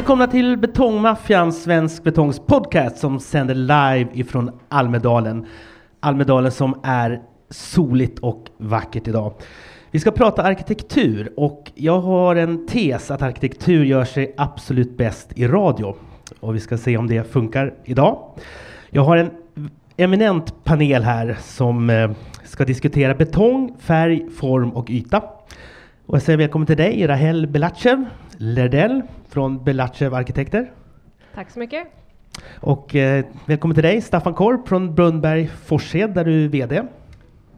Välkomna till Betongmaffian, Svensk Betongs podcast som sänder live ifrån Almedalen. Almedalen som är soligt och vackert idag. Vi ska prata arkitektur och jag har en tes att arkitektur gör sig absolut bäst i radio. Och vi ska se om det funkar idag. Jag har en eminent panel här som eh, ska diskutera betong, färg, form och yta. Och jag säger välkommen till dig, Rahel Belachev Lerdell från Belachev Arkitekter. Tack så mycket. Och eh, välkommen till dig, Staffan Korp från Brunnberg Forshed, där du är VD.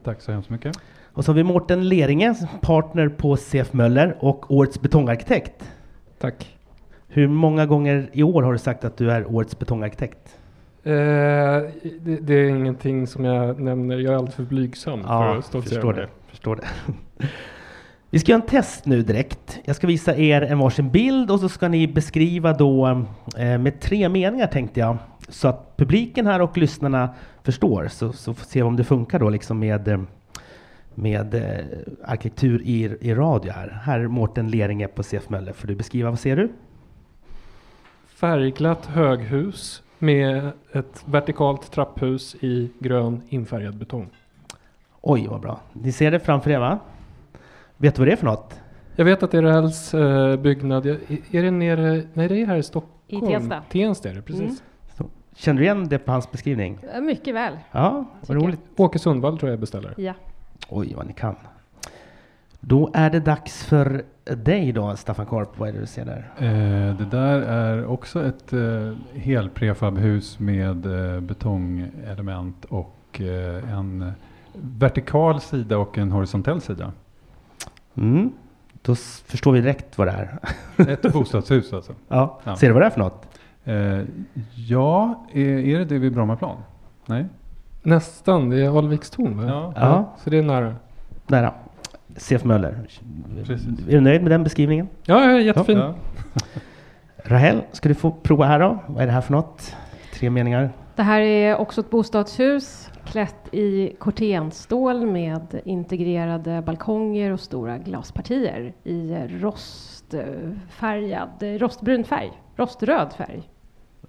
Tack så hemskt mycket. Och så har vi Mårten Leringe, partner på CF Möller och årets betongarkitekt. Tack. Hur många gånger i år har du sagt att du är årets betongarkitekt? Eh, det, det, är ingenting som jag nämner. Jag är alldeles för blygsam ja, för att stoltsera förstår det. Förstår det. Vi ska göra en test nu direkt. Jag ska visa er en varsin bild och så ska ni beskriva då eh, med tre meningar tänkte jag. Så att publiken här och lyssnarna förstår. Så, så får vi se om det funkar då liksom med, eh, med eh, arkitektur i, i radio här. Här är Mårten Leringe på CF Möller. Får du beskriva, vad ser du? Färgglatt höghus med ett vertikalt trapphus i grön infärgad betong. Oj, vad bra. Ni ser det framför er va? Vet du vad det är för något? Jag vet att det är uh, byggnad. Är det nere? Nej, det är här i Stockholm. I Tensta. Tensta är det, precis. Mm. Känner du igen det på hans beskrivning? Mycket väl. Ja, vad roligt. Åke Sundvall tror jag beställer. Ja. Oj, vad ni kan. Då är det dags för dig då, Staffan Korp. Vad är det du ser där? Eh, det där är också ett eh, helprefabhus med eh, betongelement och eh, en vertikal sida och en horisontell sida. Mm. Då förstår vi direkt vad det är. Ett bostadshus alltså? Ja. ja. Ser du vad det är för något? Eh, ja, är, är det det vid Brommaplan? Nej? Nästan, det är Alvikstorn va? Ja. ja. Så det är nära. Nära. CF Möller. Precis. Är du nöjd med den beskrivningen? Ja, ja jättefin. Ja. Rahel, ska du få prova här då? Vad är det här för något? Tre meningar. Det här är också ett bostadshus klätt i kortenstål med integrerade balkonger och stora glaspartier i rostfärgad, rostbrun färg, roströd färg.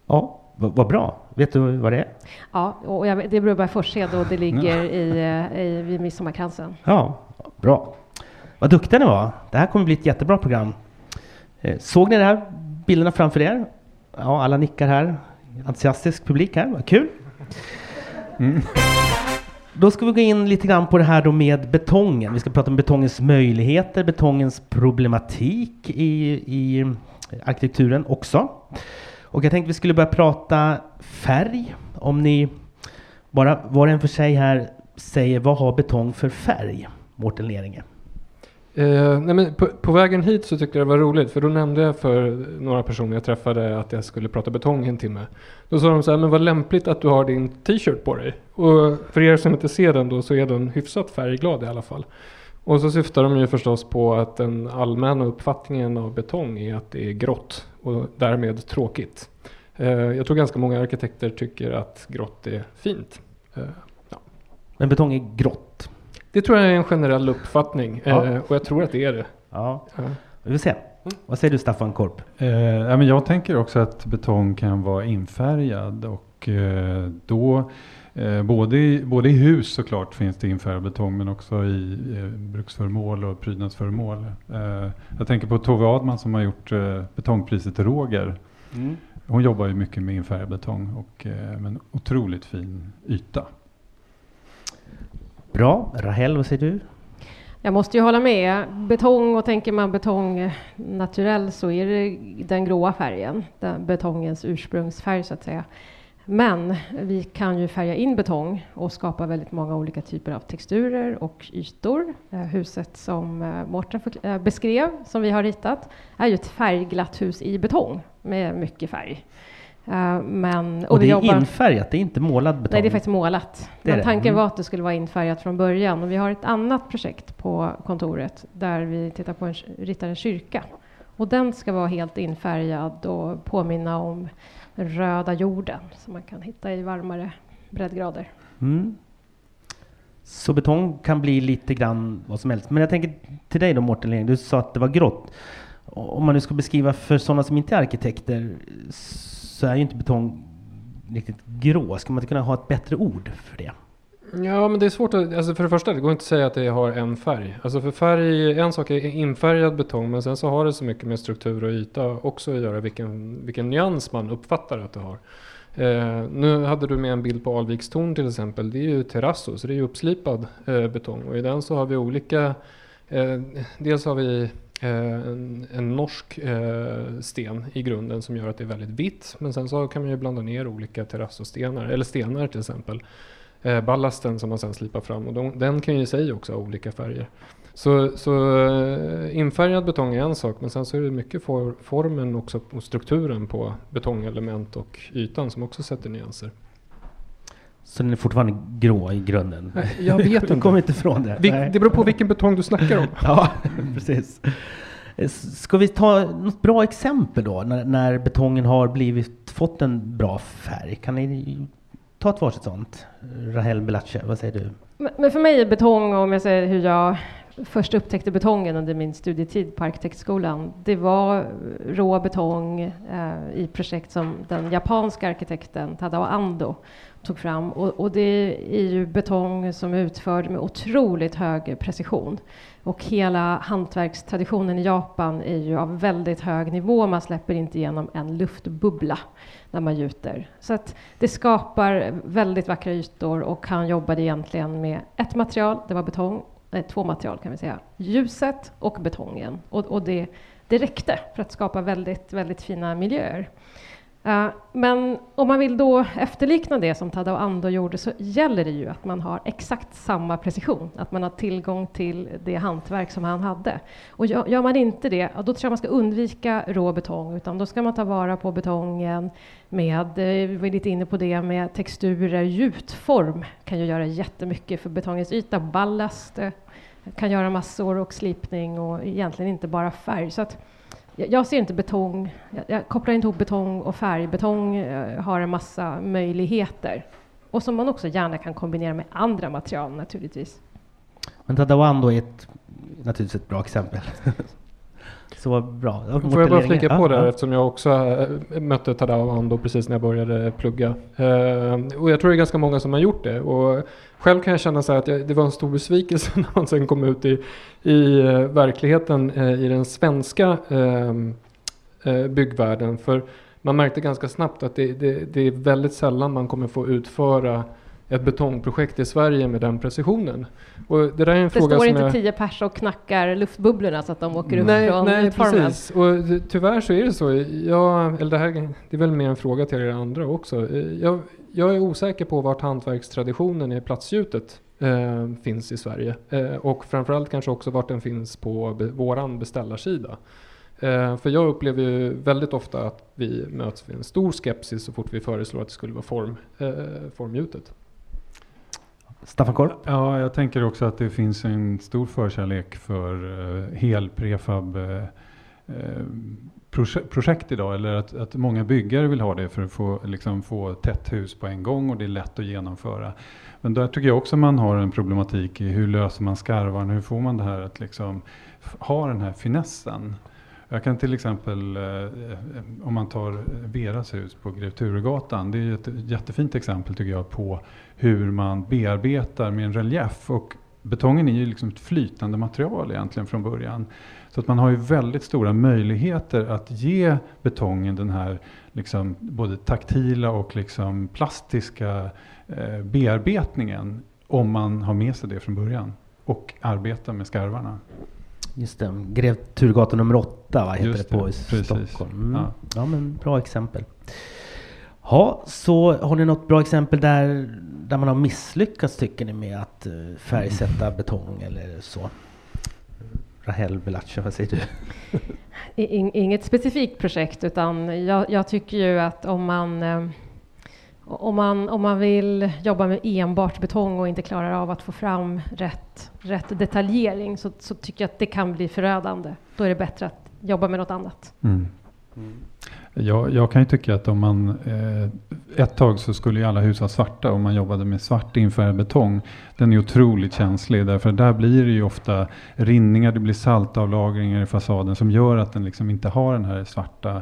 Ja, vad bra. Vet du vad det är? Ja, och jag, det är Broberg Forshede och det ligger i, i, vid Midsommarkransen. Ja, bra. Vad duktiga ni var. Det här kommer bli ett jättebra program. Eh, såg ni de här bilderna framför er? Ja, alla nickar här. Entusiastisk publik här. Vad kul. Mm. Då ska vi gå in lite grann på det här då med betongen. Vi ska prata om betongens möjligheter, betongens problematik i, i arkitekturen också. Och jag tänkte vi skulle börja prata färg. Om ni bara var och en för sig här säger vad har betong för färg? Mårten Leringe. Eh, nej men på, på, vägen hit så tyckte jag det var roligt för då nämnde jag för några personer jag träffade att jag skulle prata betong en timme. Då sa de så här, men vad lämpligt att du har din t-shirt på dig. Och för er som inte ser den då så är den hyfsat färgglad i alla fall. Och så syftar de ju förstås på att den allmänna uppfattningen av betong är att det är grått och därmed tråkigt. Eh, jag tror ganska många arkitekter tycker att grått är fint. Eh, ja. Men betong är grått? Det tror jag är en generell uppfattning ja. eh, och jag tror att det är det. Ja, ja. vi får se. Mm. Vad säger du Staffan Korp? Eh, ja, men jag tänker också att betong kan vara infärgad och eh, då eh, både, i, både i hus såklart finns det infärgad betong men också i eh, bruksföremål och prydnadsföremål. Eh, jag tänker på Tove Adman som har gjort eh, betongpriset Roger. Mm. Hon jobbar ju mycket med infärgad betong och eh, med en otroligt fin yta. Bra. Rahel, vad säger du? Jag måste ju hålla med. Betong, och tänker man betong naturell så är det den gråa färgen, den betongens ursprungsfärg så att säga. Men vi kan ju färga in betong och skapa väldigt många olika typer av texturer och ytor. Huset som eh, Mårten eh, beskrev, som vi har ritat, är ju ett färgglatt hus i betong med mycket färg. Uh, men, och, och det är jobbar... infärgat, det är inte målad betong? Nej, det är faktiskt målat. Det men tanken mm. var att det skulle vara infärgat från början. Och vi har ett annat projekt på kontoret där vi tittar på en, ritar en kyrka. Och den ska vara helt infärgad och påminna om den röda jorden som man kan hitta i varmare breddgrader. Mm. Så betong kan bli lite grann vad som helst. Men jag tänker till dig då Mårten du sa att det var grått. Om man nu ska beskriva för sådana som inte är arkitekter så är ju inte betong riktigt grå. Ska man inte kunna ha ett bättre ord för det? Ja, men det är svårt att, alltså för det första, det går inte att säga att det har en färg. Alltså för färg, en sak är infärgad betong, men sen så har det så mycket med struktur och yta också att göra, vilken, vilken nyans man uppfattar att det har. Eh, nu hade du med en bild på Alvikstorn till exempel, det är ju terrasso, så det är ju uppslipad eh, betong. Och i den så har vi olika, eh, dels har vi Eh, en, en, norsk eh, sten i grunden som gör att det är väldigt vitt. Men sen så kan man ju blanda ner olika terrassostenar, eller stenar till exempel eh, ballasten som man sen slipar fram och de, den kan ju i sig också ha olika färger. Så, så eh, infärgad betong är en sak men sen så är det mycket for, formen också och strukturen på betongelement och ytan som också sätter nyanser. Så den är fortfarande grå i grunden? Jag vet inte. Kommer inte ifrån det? Vi, det beror på vilken betong du snackar om. ja, precis. Ska vi ta något bra exempel då när, när betongen har blivit, fått en bra färg? Kan ni ta ett varsitt sånt. Rahel Belache, vad säger du? Men för mig är betong, om jag säger hur jag först upptäckte betongen under min studietid på arkitektskolan, det var rå betong eh, i projekt som den japanska arkitekten Tadao Ando tog fram. Och, och, det är ju betong som är utförd med otroligt hög precision. Och hela hantverkstraditionen i Japan är ju av väldigt hög nivå. Man släpper inte igenom en luftbubbla när man gjuter. Så att det skapar väldigt vackra ytor och han jobbade egentligen med ett material, det var betong, nej, två material kan vi säga, ljuset och betongen. Och, och det, det räckte för att skapa väldigt, väldigt fina miljöer. Eh, men om man vill då efterlikna det som Tadao Ando gjorde så gäller det ju att man har exakt samma precision, att man har tillgång till det hantverk som han hade. Och gör, man inte det, då tror jag man ska undvika rå betong, utan då ska man ta vara på betongen med, eh, vi var lite inne på det, med texturer, gjutform kan ju göra jättemycket för betongens yta, ballast kan göra massor och slipning och egentligen inte bara färg. Så att, jag ser inte betong, jag, kopplar inte ihop betong och färg. Betong eh, har en massa möjligheter och som man också gärna kan kombinera med andra material naturligtvis. Men Tadawando är ett, naturligtvis ett bra exempel. Så bra. Får jag bara flika på där ja. eftersom jag också äh, mötte Tadao precis när jag började plugga. Uh, och jag tror det är ganska många som har gjort det. Och själv kan jag känna så att jag, det var en stor besvikelse när man sen kom ut i, i uh, verkligheten i den svenska ehm, byggvärlden. För man märkte ganska snabbt att det, det, det är väldigt sällan man kommer få utföra ett betongprojekt i Sverige med den precisionen. Och det där är en det fråga står inte jag... tio pers och knackar luftbubblorna så att de åker upp nej, från Nej, precis. Och tyvärr så är det så. Jag, eller det, här, det är väl mer en fråga till er andra också. Jag, jag är osäker på vart hantverkstraditionen i platsgjutet eh, finns i Sverige. Eh, och framförallt kanske också vart den finns på be, våran beställarsida. Eh, för jag upplever ju väldigt ofta att vi möts med en stor skepsis så fort vi föreslår att det skulle vara form, eh, formgjutet. Staffan Korp? Ja, jag tänker också att det finns en stor förkärlek för uh, hel prefab uh, projekt idag. Eller att, att många byggare vill ha det för att få, liksom, få tätt hus på en gång och det är lätt att genomföra. Men där tycker jag också man har en problematik i hur löser man skarvarna? Hur får man det här att liksom ha den här finessen? Jag kan till exempel, eh, om man tar eh, Veras hus på Grev Turegatan, det är ett jättefint exempel tycker jag på hur man bearbetar med en relief. Och betongen är ju liksom ett flytande material egentligen från början. Så att man har ju väldigt stora möjligheter att ge betongen den här liksom både taktila och liksom plastiska eh, bearbetningen om man har med sig det från början och arbetar med skarvarna. Just det, Grev Turgatan nummer åtta va, heter Just det, på precis. Stockholm. Mm. Ja. ja. men bra exempel. Ja, så har ni något bra exempel där, där man har misslyckats tycker ni med att uh, färgsätta mm. betong eller så? Rahel Belache, vad säger du? Inget specifikt projekt utan jag, jag tycker ju att om man uh, om man, om man vill jobba med enbart betong och inte klarar av att få fram rätt, rätt detaljering så, så tycker jag att det kan bli förödande. Då är det bättre att jobba med något annat. Mm. Mm. Jag, jag kan ju tycka att om man eh, ett tag så skulle ju alla hus ha svarta om man jobbade med svart infärgad betong. Den är otroligt känslig därför där blir det ju ofta rinningar, det blir saltavlagringar i fasaden som gör att den liksom inte har den här svarta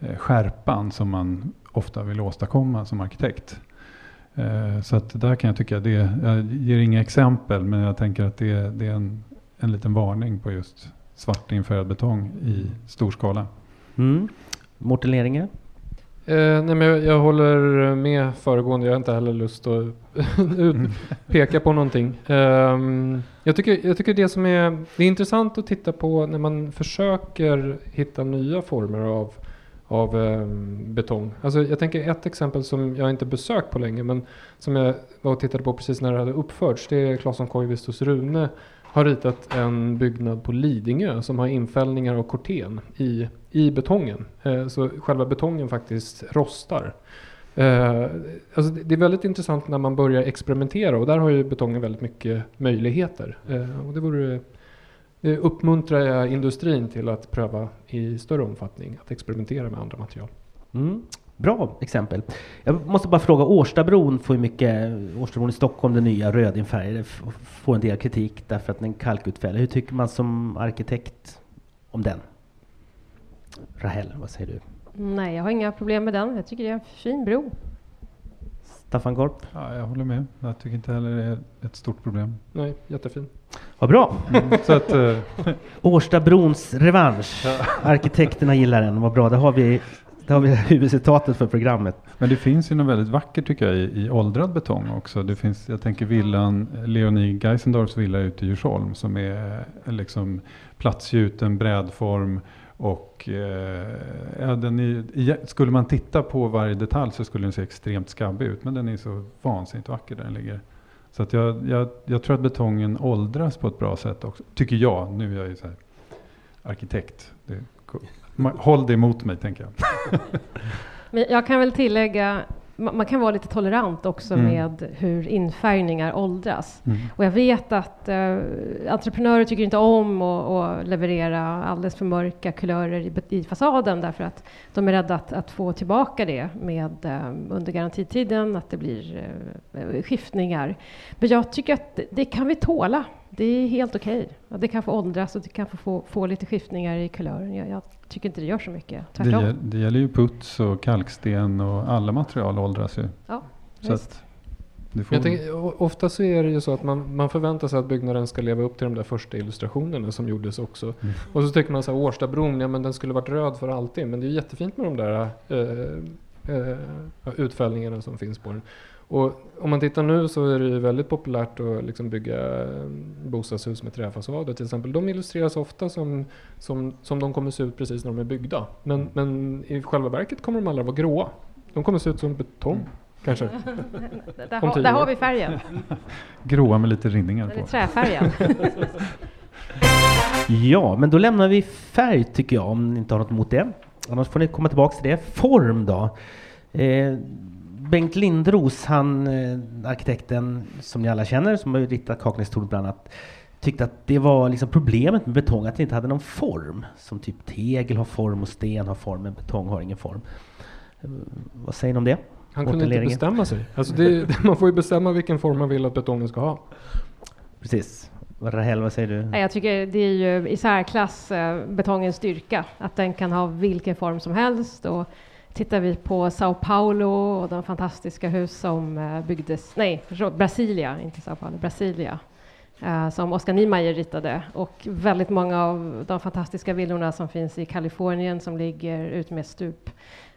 eh, skärpan som man ofta vill åstadkomma som arkitekt. Eh, så att där kan jag tycka det, jag ger inga exempel men jag tänker att det, det är en, en liten varning på just svart infärgad betong i stor skala. Mm. Mårten Leringe? Eh, nej men jag, jag, håller med föregående, jag har inte heller lust att peka på någonting. Um, jag, tycker, jag tycker det som är, det är intressant att titta på när man försöker hitta nya former av, av eh, betong. Alltså jag tänker ett exempel som jag inte besökt på länge men som jag var och tittade på precis när det hade uppförts. Det är Claesson Koivistos Rune har ritat en byggnad på Lidingö som har infällningar av korten i, i betongen. Eh, så själva betongen faktiskt rostar. Eh, alltså det är väldigt intressant när man börjar experimentera och där har ju betongen väldigt mycket möjligheter. Eh, och det vore uppmuntrar jag industrin till att pröva i större omfattning, att experimentera med andra material. Mm. Bra exempel. Jag måste bara fråga, Årstabron får ju mycket, Årstabron i Stockholm, den nya rödinfärgade, får en del kritik därför att den är kalkutfällad. Hur tycker man som arkitekt om den? Rahel, vad säger du? Nej, jag har inga problem med den. Jag tycker det är en fin bro. Staffan Korp? Ja, jag håller med. Jag tycker inte heller det är ett stort problem. Nej, jättefin. Vad bra! Mm, så att, uh... Årstabrons revansch. Arkitekterna gillar den. Vad bra. Det har vi det har vi huvudcitatet för programmet. Men det finns ju något väldigt vackert tycker jag i, i åldrad betong också. Det finns, jag tänker villan, Leonie Geisendorfs villa ute i Djursholm som är liksom platsgjuten brädform och eh, ja, den är, skulle man titta på varje detalj så skulle den se extremt skabbig ut. Men den är så vansinnigt vacker där den ligger. Så att jag, jag, jag tror att betongen åldras på ett bra sätt också. Tycker jag. Nu är jag ju så här arkitekt. Det Håll det emot mig, tänker jag. Men jag kan väl tillägga, man kan vara lite tolerant också mm. med hur infärgningar åldras. Mm. Och jag vet att eh, entreprenörer tycker inte om att leverera alldeles för mörka kulörer i, i, fasaden därför att de är rädda att, att få tillbaka det med, eh, under garantitiden, att det blir eh, skiftningar. Men jag tycker att det, det kan vi tåla. Det är helt okej. Okay. Det kan få åldras och det kan få, få lite skiftningar i kulören. Jag, jag tycker inte det gör så mycket. Tvärtom. Det, det gäller ju puts och kalksten och alla material åldras ju. Ja, så att jag tänker, ofta så är det ju så att man, man förväntar sig att byggnaden ska leva upp till de där första illustrationerna som gjordes också. Mm. Och så tycker man så här, Årstabron, ja men den skulle varit röd för alltid. Men det är jättefint med de där äh, äh, utfällningarna som finns på den. Och om man tittar nu så är det väldigt populärt att liksom bygga bostadshus med träfasader till exempel. De illustreras ofta som, som, som de kommer se ut precis när de är byggda. Men, men i själva verket kommer de aldrig vara gråa. De kommer se ut som betong. Kanske. där, ha, där har vi färgen. Gråa med lite rinningar på. träfärgen. ja, men då lämnar vi färg tycker jag, om ni inte har något emot det. Annars får ni komma tillbaka till det. Form då? Eh, Bengt Lindros, han eh, arkitekten som ni alla känner, som har ritat Kaknästornet bland annat, tyckte att det var liksom problemet med betong, att det inte hade någon form. Som typ tegel har form och sten har form, men betong har ingen form. Eh, vad säger ni om det? Han kunde inte bestämma sig. Alltså det, man får ju bestämma vilken form man vill att betongen ska ha. Precis. Rahel, vad säger du? Jag tycker det är ju i särklass eh, betongens styrka, att den kan ha vilken form som helst. Och tittar vi på Sao Paulo och de fantastiska hus som eh, byggdes, nej, Brasilia, inte Sao Paulo, Brasilia, uh, som Oskar Niemeyer ritade och väldigt många av de fantastiska villorna som finns i Kalifornien som ligger ut med stup,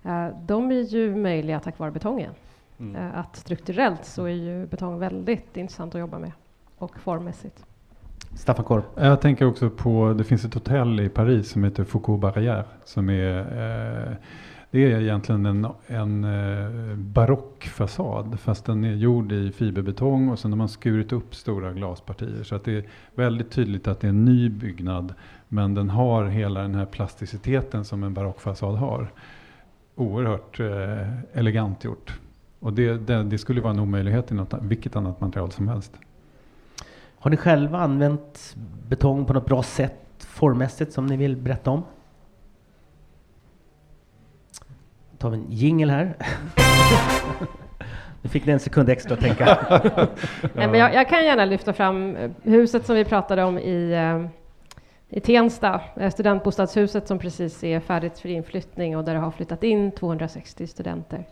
uh, de är ju möjliga tack vare betongen. Mm. Att strukturellt så är ju betong väldigt intressant att jobba med och formmässigt. Staffan Korp? Jag tänker också på, det finns ett hotell i Paris som heter Foucault Barrière som är det är egentligen en, en eh, barock barockfasad fast den är gjord i fiberbetong och sen har man skurit upp stora glaspartier. Så att det är väldigt tydligt att det är en ny byggnad men den har hela den här plasticiteten som en barockfasad har. Oerhört eh, elegant gjort. Och det, det, det, skulle vara en omöjlighet i något, vilket annat material som helst. Har ni själva använt betong på något bra sätt formmässigt som ni vill berätta om? Då tar vi en jingel här. Nu fick ni en sekund extra att tänka. Nej, men jag, jag kan gärna lyfta fram eh, huset som vi pratade om i, eh, i Tensta, studentbostadshuset som precis är färdigt för inflyttning och där det har flyttat in 260 studenter.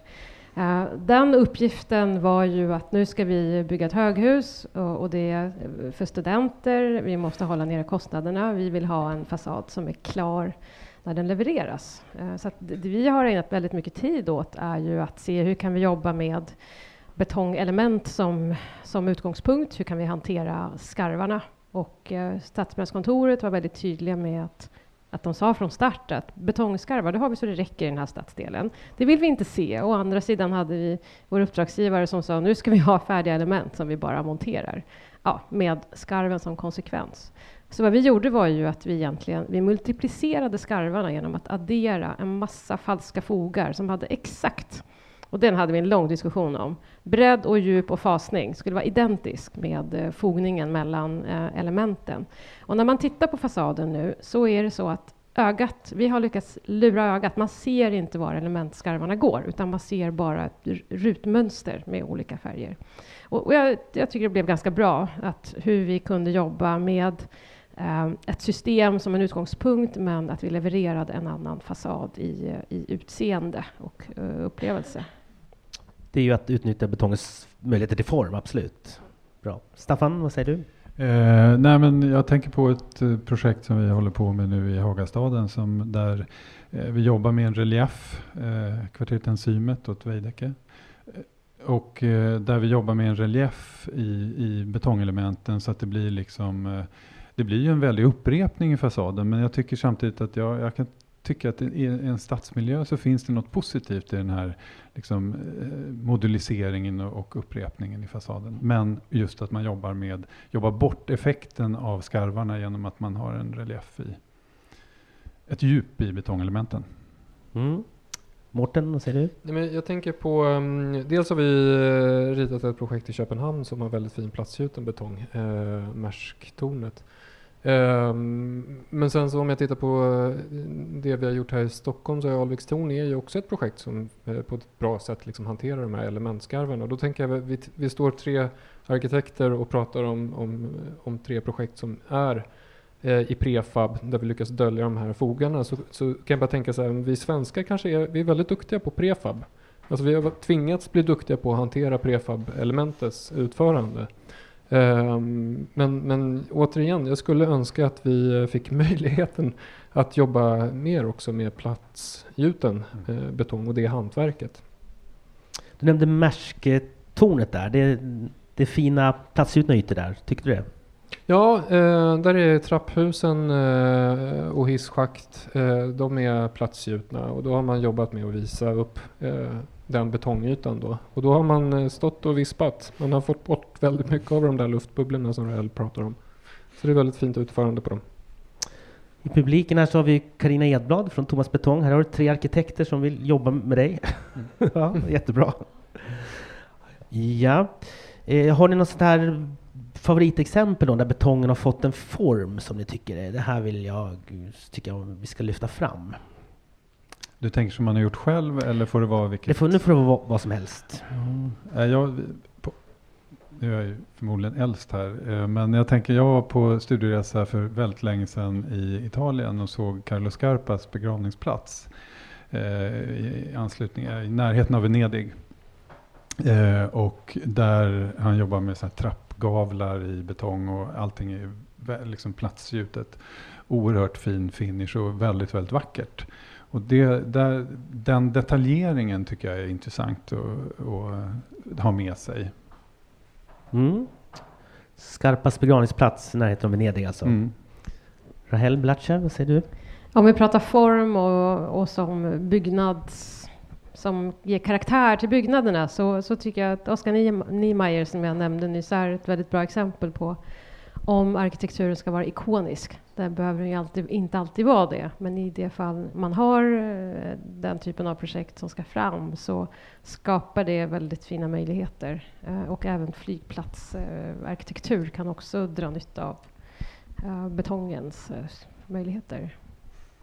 Eh, den uppgiften var ju att nu ska vi bygga ett höghus och och det är för studenter. Vi måste hålla nere kostnaderna. Vi vill ha en fasad som är klar när den levereras. Eh, så att det det vi har ägnat väldigt mycket tid åt är ju att se hur kan vi jobba med betongelement som, som utgångspunkt. Hur kan vi hantera skarvarna? Och eh, Stadsbyggnadskontoret var väldigt tydliga med att, att de sa från start att betongskarvar, det har vi så det räcker i den här stadsdelen. Det vill vi inte se. Å andra sidan hade vi vår uppdragsgivare som sa nu ska vi ha färdiga element som vi bara monterar. Ja, med skarven som konsekvens. Så vad vi gjorde var ju att vi egentligen vi multiplicerade skarvarna genom att addera en massa falska fogar som hade exakt, och den hade vi en lång diskussion om, bredd och djup och fasning skulle vara identisk med eh, fogningen mellan eh, elementen. Och när man tittar på fasaden nu så är det så att ögat, vi har lyckats lura ögat, man ser inte var elementskarvarna går utan man ser bara ett rutmönster med olika färger. Och, och jag, jag tycker det blev ganska bra att hur vi kunde jobba med ett system som en utgångspunkt men att vi levererade en annan fasad i, i utseende och eh, upplevelse. Det är ju att utnyttja betongens möjligheter till form, absolut. Bra. Staffan, vad säger du? Eh, nej men jag tänker på ett eh, projekt som vi håller på med nu i Hagastaden som där eh, vi jobbar med en relief, eh, kvarteret Enzymet åt Veidekke. Eh, Och eh, där vi jobbar med en relief i, i betongelementen så att det blir liksom eh, det blir ju en väldig upprepning i fasaden men jag tycker samtidigt att jag, jag kan tycka att i en stadsmiljö så finns det något positivt i den här liksom, eh, moduliseringen och, upprepningen i fasaden. Men just att man jobbar med jobbar bort effekten av skarvarna genom att man har en relief i ett djup i betongelementen. Mm. Mårten, vad säger du? Nej, men jag tänker på, um, dels har vi uh, ritat ett projekt i Köpenhamn som har väldigt fin platsgjuten betong, uh, Märsktornet. Ehm, men sen så om jag tittar på eh, det vi har gjort här i Stockholm så är Alviks torn är ju också ett projekt som eh, på ett bra sätt liksom hanterar de här elementskarven. Och då tänker jag, vi, vi står tre arkitekter och pratar om, om, om tre projekt som är eh, i prefab där vi lyckas dölja de här fogarna så, så kan jag bara tänka så här, vi svenskar kanske är, vi är väldigt duktiga på prefab. Alltså vi har tvingats bli duktiga på att hantera prefab-elementets utförande. Um, men, men återigen, jag skulle önska att vi fick möjligheten att jobba mer också med platsgjuten eh, betong och det hantverket. Du nämnde Märsktornet där. Det, det är fina platsgjutna ytor där. Tyckte du det? Ja, eh, där är trapphusen eh, och hisschakt. Eh, de är platsgjutna och då har man jobbat med att visa upp den betongytan då. Och då har man eh, stått och vispat. Man har fått bort väldigt mycket av de där luftbubblorna som Rahel pratar om. Så det är väldigt fint utförande på dem. I publiken här så har vi Karina Edblad från Thomas Betong. Här har du tre arkitekter som vill jobba med dig. ja, jättebra. Ja. Eh, har ni något sånt här favoritexempel då, där betongen har fått en form som ni tycker är, det här vill jag, tycker jag vi ska lyfta fram? Du tänker som man har gjort själv eller får det vara vilket? Det får, nu får det vara vad som helst. Ja, jag, på, nu är jag ju förmodligen äldst här, eh, men jag tänker jag var på studieresa för väldigt länge sedan i Italien och såg Carlo Scarpas begravningsplats eh, i anslutning, i närheten av Venedig. Eh, och där han jobbar med så här trappgavlar i betong och allting är liksom platsgjutet. Oerhört fin finish och väldigt, väldigt vackert. Och det, där, den detaljeringen tycker jag är intressant att, att ha med sig. Mm. Skarpas begravningsplats i närheten av Venedig alltså. Mm. Rahel Blatcher, vad säger du? Om vi pratar form och, och som byggnads som ger karaktär till byggnaderna så, så tycker jag att Oskar Niem- Niemeyer som jag nämnde nyss är ett väldigt bra exempel på om arkitekturen ska vara ikonisk. Det behöver den ju alltid, inte alltid vara det, men i det fall man har eh, den typen av projekt som ska fram så skapar det väldigt fina möjligheter. Eh, Och även flygplatsarkitektur kan också dra nytta av eh, betongens möjligheter.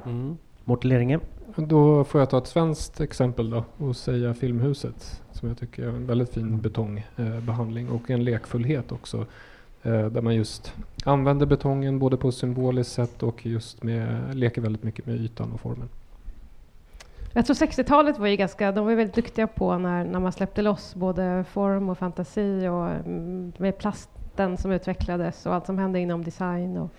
Mm. Mårten Leringe? Då får jag ta ett svenskt exempel då och säga Filmhuset som jag tycker är en väldigt fin betongbehandling och en lekfullhet också. Eh, där man just använder betongen både på symboliskt sätt och just med, leker väldigt mycket med ytan och formen. Jag tror 60-talet var ju ganska, de var väldigt duktiga på när, när man släppte loss både form och fantasi och mm, med plasten som utvecklades och allt som hände inom design och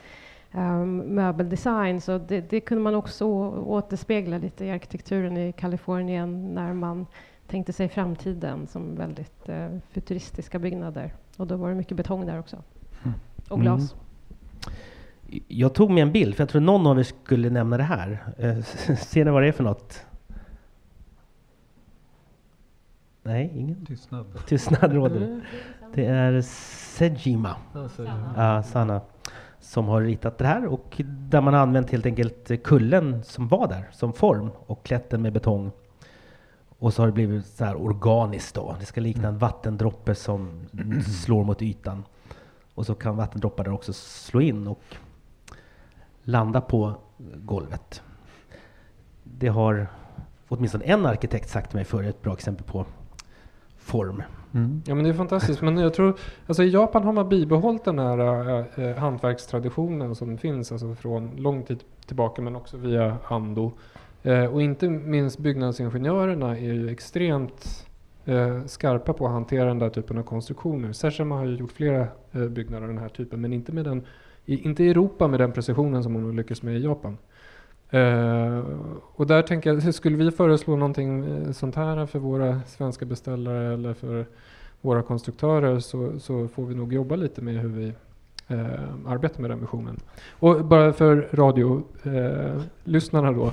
um, möbeldesign. Så det, det, kunde man också återspegla lite i arkitekturen i Kalifornien när man tänkte sig framtiden som väldigt uh, futuristiska byggnader. Och då var det mycket betong där också. Mm. Och glas. Mm. Jag tog med en bild, för jag tror någon av er skulle nämna det här. Uh, ser ni vad det är för något? Nej, ingen? Tystnad. Tystnad råder. Mm. Det är Sejima. Ja, Sanna. Som har ritat det här och där man har använt helt enkelt kullen som var där som form och klätt den med betong. Och så har det blivit så här organiskt då. Det ska likna en vattendroppe som slår mot ytan. Och så kan vattendroppar där också slå in och landa på golvet. Det har åtminstone en arkitekt sagt till mig förr, ett bra exempel på form. Mm. Ja men det är fantastiskt. Men jag tror, alltså i Japan har man bibehållit den här äh, äh, hantverkstraditionen som finns alltså från lång tid tillbaka men också via Ando. Eh, och inte minst byggnadsingenjörerna är ju extremt eh, skarpa på att hantera den där typen av konstruktioner. Seshama har ju gjort flera eh, byggnader av den här typen men inte, med den, i, inte i Europa med den precisionen som hon lyckats med i Japan. Uh, och där tänker jag, skulle vi föreslå någonting sånt här för våra svenska beställare eller för våra konstruktörer så, så får vi nog jobba lite med hur vi uh, arbetar med den visionen. Och bara för radiolyssnarna uh, då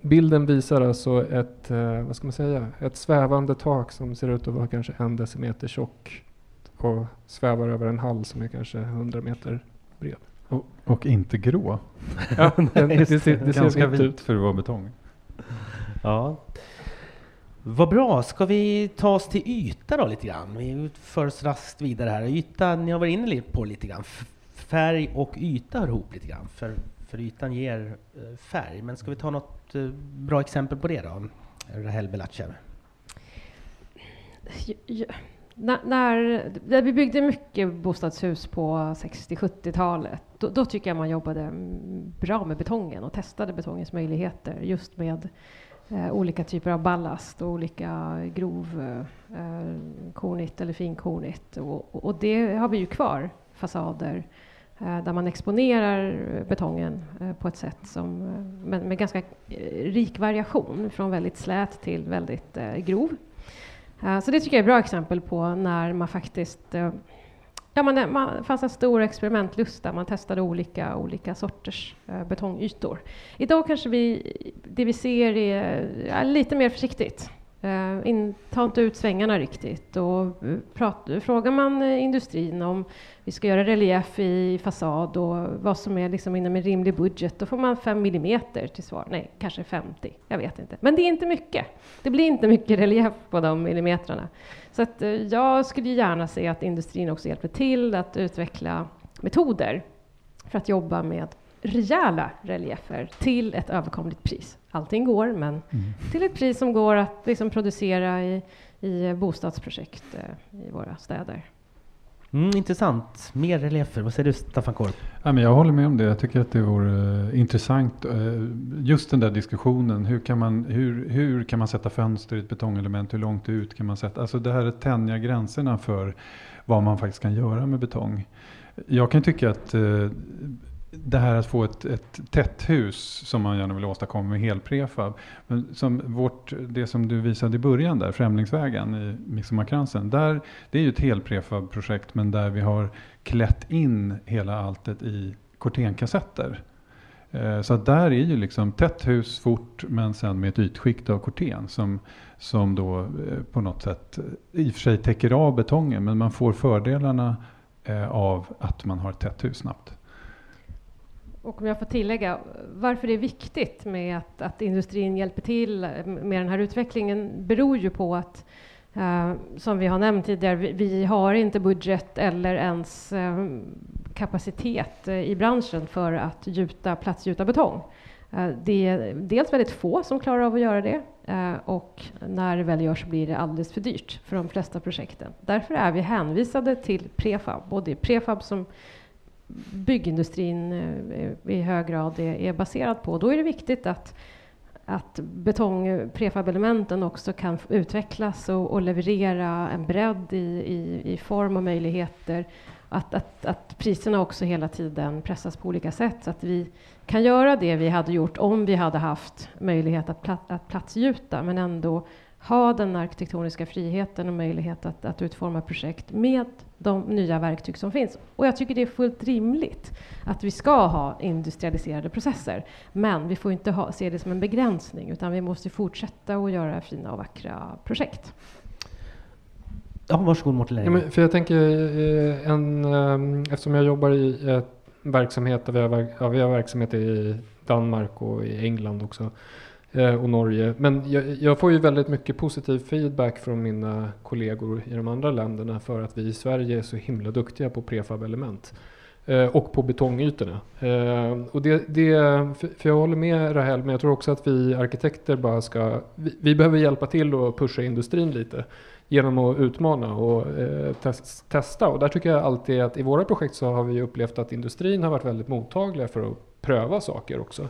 bilden visar alltså ett, vad ska man säga, ett svävande tak som ser ut att vara kanske en decimeter tjock och svävar över en hall som är kanske 100 meter bred. Och, och inte grå. Ja, det, det, ser, det Ganska vit ut för att vara betong. Ja. Vad bra. Ska vi ta oss till yta då lite grann? Vi för oss raskt vidare här. Yta, ni har varit inne på lite grann. Färg och yta hör ihop lite grann. För, för ytan ger eh, färg. Men ska vi ta något eh, bra exempel på det då? Rahel Belachev. När, när, vi byggde mycket bostadshus på 60-70-talet, då, då, tycker jag man jobbade bra med betongen och testade betongens möjligheter just med eh, olika typer av ballast och olika grovkornigt eh, eh eller finkornigt. Och, och, det har vi ju kvar, fasader eh, Eh, där man exponerar eh, betongen eh, på ett sätt som, med, med ganska rik variation från väldigt slät till väldigt grov. Så det tycker jag är ett bra exempel på när man faktiskt Ja, man, man fanns en stor experimentlust där man testade olika, olika sorters betongytor. Idag kanske vi, det vi ser är ja, lite mer försiktigt. Eh, in, ta inte ut svängarna riktigt. Och eh, prat, frågar man eh, industrin om vi ska göra relief i fasad och vad som är liksom inom en rimlig budget, då får man 5 millimeter till svar. Nej, kanske 50. Jag vet inte. Men det är inte mycket. Det blir inte mycket relief på de millimetrarna. Så att, jag skulle gärna se att industrin också hjälper till att utveckla metoder för att jobba med rejäla reliefer till ett överkomligt pris. Allting går, men mm. till ett pris som går att liksom producera i, i bostadsprojekt eh, i våra städer. Mm, intressant. Mer reliefer. Vad säger du Staffan Korp? Ja, men jag håller med om det. Jag tycker att det vore uh, intressant. Uh, just den där diskussionen. Hur kan, man, hur, hur kan man sätta fönster i ett betongelement? Hur långt ut kan man sätta? Alltså det här att tänja gränserna för vad man faktiskt kan göra med betong. Jag kan tycka att uh, det här att få ett, ett tätt hus som man gärna vill åstadkomma med helprefab. Men som vårt, det som du visade i början där, Främlingsvägen i Midsommarkransen. Där, det är ju ett helprefab-projekt men där vi har klätt in hela alltet i kortenkassetter. Eh, så att där är ju liksom tätt hus fort men sen med ett ytskikt av korten som, som då eh, på något sätt eh, i och för sig täcker av betongen men man får fördelarna av att man har ett tätt hus snabbt. Och om jag får tillägga, varför det är viktigt med att, att industrin hjälper till med den här utvecklingen beror ju på att eh, som vi har nämnt tidigare, vi, vi har inte budget eller ens eh, kapacitet eh, i branschen för att gjuta, platsgjuta betong. Eh, det är dels väldigt få som klarar av att göra det eh, och när det väl görs blir det alldeles för dyrt för de flesta projekten. Därför är vi hänvisade till prefab, både prefab som byggindustrin eh, i hög grad är, är baserad på. Då är det viktigt att att betongprefabelementen också kan utvecklas och, och leverera en bredd i, i, i, form och möjligheter. Att, att, att priserna också hela tiden pressas på olika sätt så att vi kan göra det vi hade gjort om vi hade haft möjlighet att, plat, att platsgjuta men ändå ha den arkitektoniska friheten och möjlighet att, att utforma projekt med de nya verktyg som finns. Och jag tycker det är fullt rimligt att vi ska ha industrialiserade processer. Men vi får inte ha, se det som en begränsning utan vi måste fortsätta att göra fina och vackra projekt. Ja, varsågod Mårten ja, men För jag tänker, eh, en, eh, eftersom jag jobbar i ett verksamhet där vi har, ja, vi har verksamhet i Danmark och i England också Eh, och Norge. Men jag, jag, får ju väldigt mycket positiv feedback från mina kollegor i de andra länderna för att vi i Sverige är så himla duktiga på prefab-element. Eh, och på betongytorna. Eh, och det, det, för, jag håller med Rahel, men jag tror också att vi arkitekter bara ska... Vi, vi behöver hjälpa till och pusha industrin lite genom att utmana och test, testa. Och där tycker jag alltid att i våra projekt så har vi upplevt att industrin har varit väldigt mottagliga för att pröva saker också.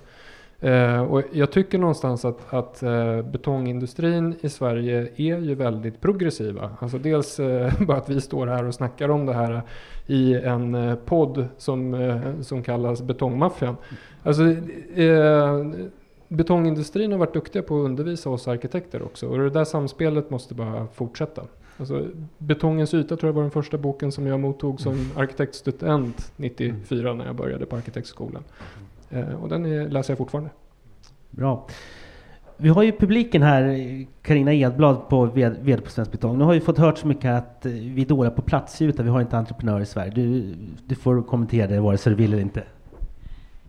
Eh, och jag tycker någonstans att, att eh, betongindustrin i Sverige är ju väldigt progressiva. Alltså dels eh, bara att vi står här och snackar om det här i en eh, podd som, eh, som kallas Betongmaffian. Alltså, eh, betongindustrin har varit duktiga på att undervisa oss arkitekter också och det där samspelet måste bara fortsätta. Alltså, Betongens yta tror jag var den första boken som jag mottog som arkitektstudent 94 när jag började på arkitektskolan. Eh, och den är, läser jag fortfarande. Bra. Vi har ju publiken här, Karina Edblad på VD på Svensk Betong. Nu har vi fått hört så mycket att eh, vi är dåliga på platsgjuta, vi har inte entreprenörer i Sverige. Du, du får kommentera det vare sig du vill eller inte.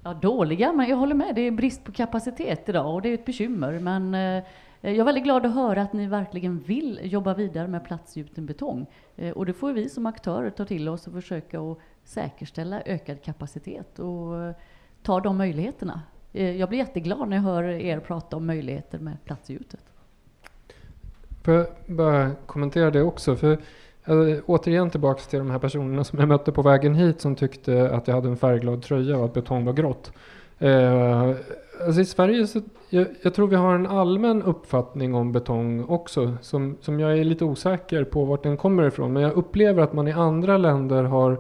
Ja, dåliga, men jag håller med. Det är brist på kapacitet idag och det är ett bekymmer. Men eh, jag är väldigt glad att höra att ni verkligen vill jobba vidare med platsgjuten betong. Eh, och det får vi som aktörer ta till oss och försöka att säkerställa ökad kapacitet och tar de möjligheterna. Eh, jag blir jätteglad när jag hör er prata om möjligheter med platsgjutet. Får jag bara kommentera det också? För Alltså, återigen tillbaks till de här personerna som jag mötte på vägen hit som tyckte att jag hade en färgglad tröja och att betong var grått. Eh, alltså I Sverige så jag, jag, tror vi har en allmän uppfattning om betong också som, som jag är lite osäker på vart den kommer ifrån. Men jag upplever att man i andra länder har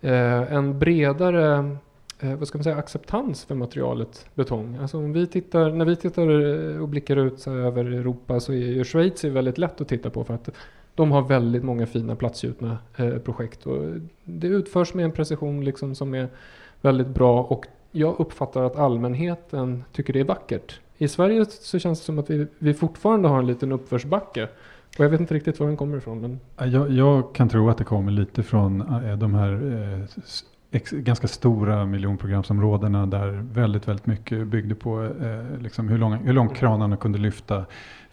eh, en bredare eh, vad ska man säga, acceptans för materialet betong. Alltså om vi tittar, när vi tittar eh, och blickar ut över Europa så är ju Schweiz väldigt lätt att titta på för att de har väldigt många fina platsgjutna eh, projekt och det utförs med en precision liksom som är väldigt bra och jag uppfattar att allmänheten tycker det är vackert. I Sverige så känns det som att vi, vi fortfarande har en liten uppförsbacke. Och jag vet inte riktigt var den kommer ifrån. Men... Jag, jag kan tro att det kommer lite från eh, de här eh, ganska stora miljonprogramsområdena där väldigt, väldigt mycket byggde på eh, liksom hur, långa, hur långt kranarna kunde lyfta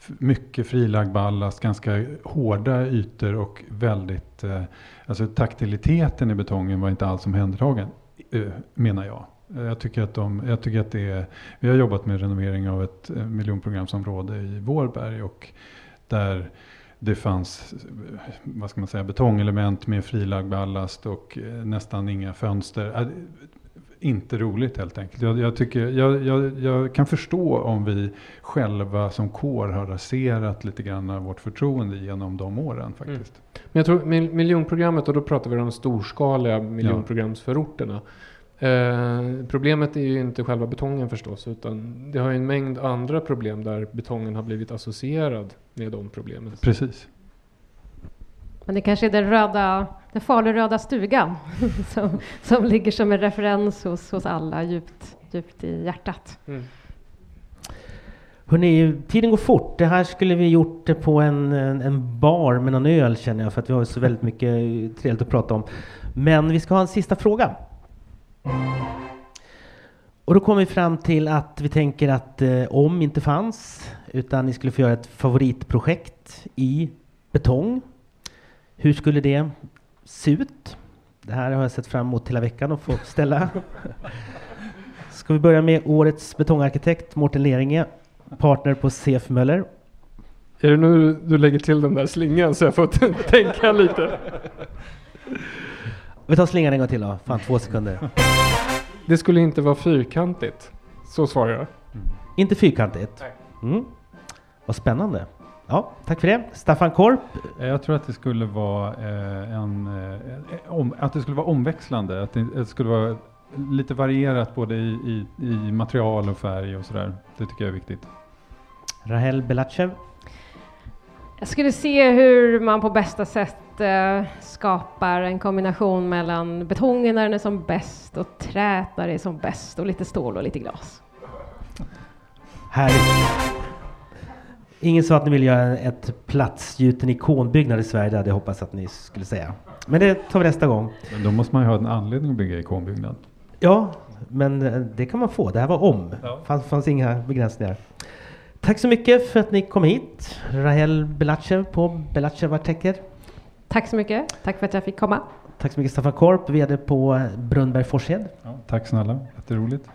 mycket frilagd ballast, ganska hårda ytor och väldigt, eh, alltså taktiliteten i betongen var inte alls omhändertagen, eh, menar jag. Eh, jag tycker, att de, jag tycker att det är, vi har jobbat med renovering av ett eh, miljonprogramsområde i Vårberg och där det fanns vad ska man säga, betongelement med frilagd ballast och eh, nästan inga fönster inte roligt helt enkelt. Jag, jag, tycker, jag, jag, jag, kan förstå om vi själva som kår har raserat lite grann av vårt förtroende genom de åren mm. faktiskt. Mm. Men jag tror miljonprogrammet, och då pratar vi om de storskaliga miljonprogramsförorterna. Eh, problemet är ju inte själva betongen förstås, utan det har ju en mängd andra problem där betongen har blivit associerad med de problemen. Precis. Men det kanske är den röda, den faluröda stugan som, som ligger som en referens hos, hos alla djupt, djupt i hjärtat. Mm. Hörrni, tiden går fort. Det här skulle vi gjort på en, en, en, bar med någon öl känner jag för att vi har så väldigt mycket trevligt att prata om. Men vi ska ha en sista fråga. Och då kommer vi fram till att vi tänker att eh, om inte fanns utan ni skulle få göra ett favoritprojekt i betong hur skulle det se ut? Det här har jag sett fram emot hela veckan att få ställa. Ska vi börja med årets betongarkitekt Mårten Leringe, partner på CF Möller. Är det nu du lägger till den där slingan så jag får tänka lite? Vi tar slingan en gång till då. Fan, två sekunder. Det skulle inte vara fyrkantigt. Så svarar jag. Inte fyrkantigt. Mm. Vad spännande. Ja, tack för det. Staffan Korp. Eh, Jag tror att det skulle vara eh, en, eh, om, att det skulle vara omväxlande. Att det, att det skulle vara lite varierat både i, i, i material och färg och sådär. Det tycker jag är viktigt. Rahel Belachev. Jag skulle se hur man på bästa sätt eh, skapar en kombination mellan betongen när den är som bäst och träet när det är som bäst och lite stål och lite glas. Härligt. Ingen sa att ni vill göra ett platsgjuten ikonbyggnad i Sverige. Det hade jag hoppats att ni skulle säga. Men det tar vi nästa gång. Men då måste man ju ha en anledning att bygga ikonbyggnad. Ja, men eh, det kan man få. Det här var om. Det Ja. fanns, fanns inga begränsningar. Tack så mycket för att ni kom hit. Rahel Belachev på Belachev Artecker. Tack så mycket. Tack för att jag fick komma. Tack så mycket Staffan Korp, VD på Brunnberg Forshed. Ja, tack snälla, jätteroligt.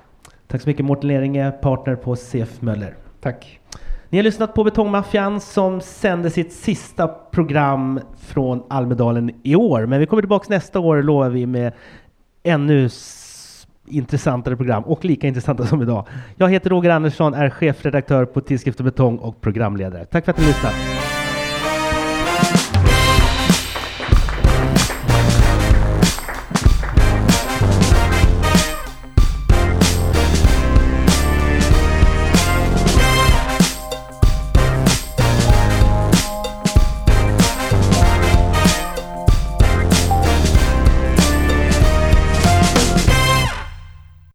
Tack så mycket Mårten Leringe, partner på CF Möller. Tack. Ni har lyssnat på Betongmaffian som sände sitt sista program från Almedalen i år. Men vi kommer tillbaka nästa år lovar vi med ännu intressantare program och lika intressanta som idag. Jag heter Roger Andersson, är chefredaktör på tidskriften Betong och programledare. Tack för att ni lyssnade!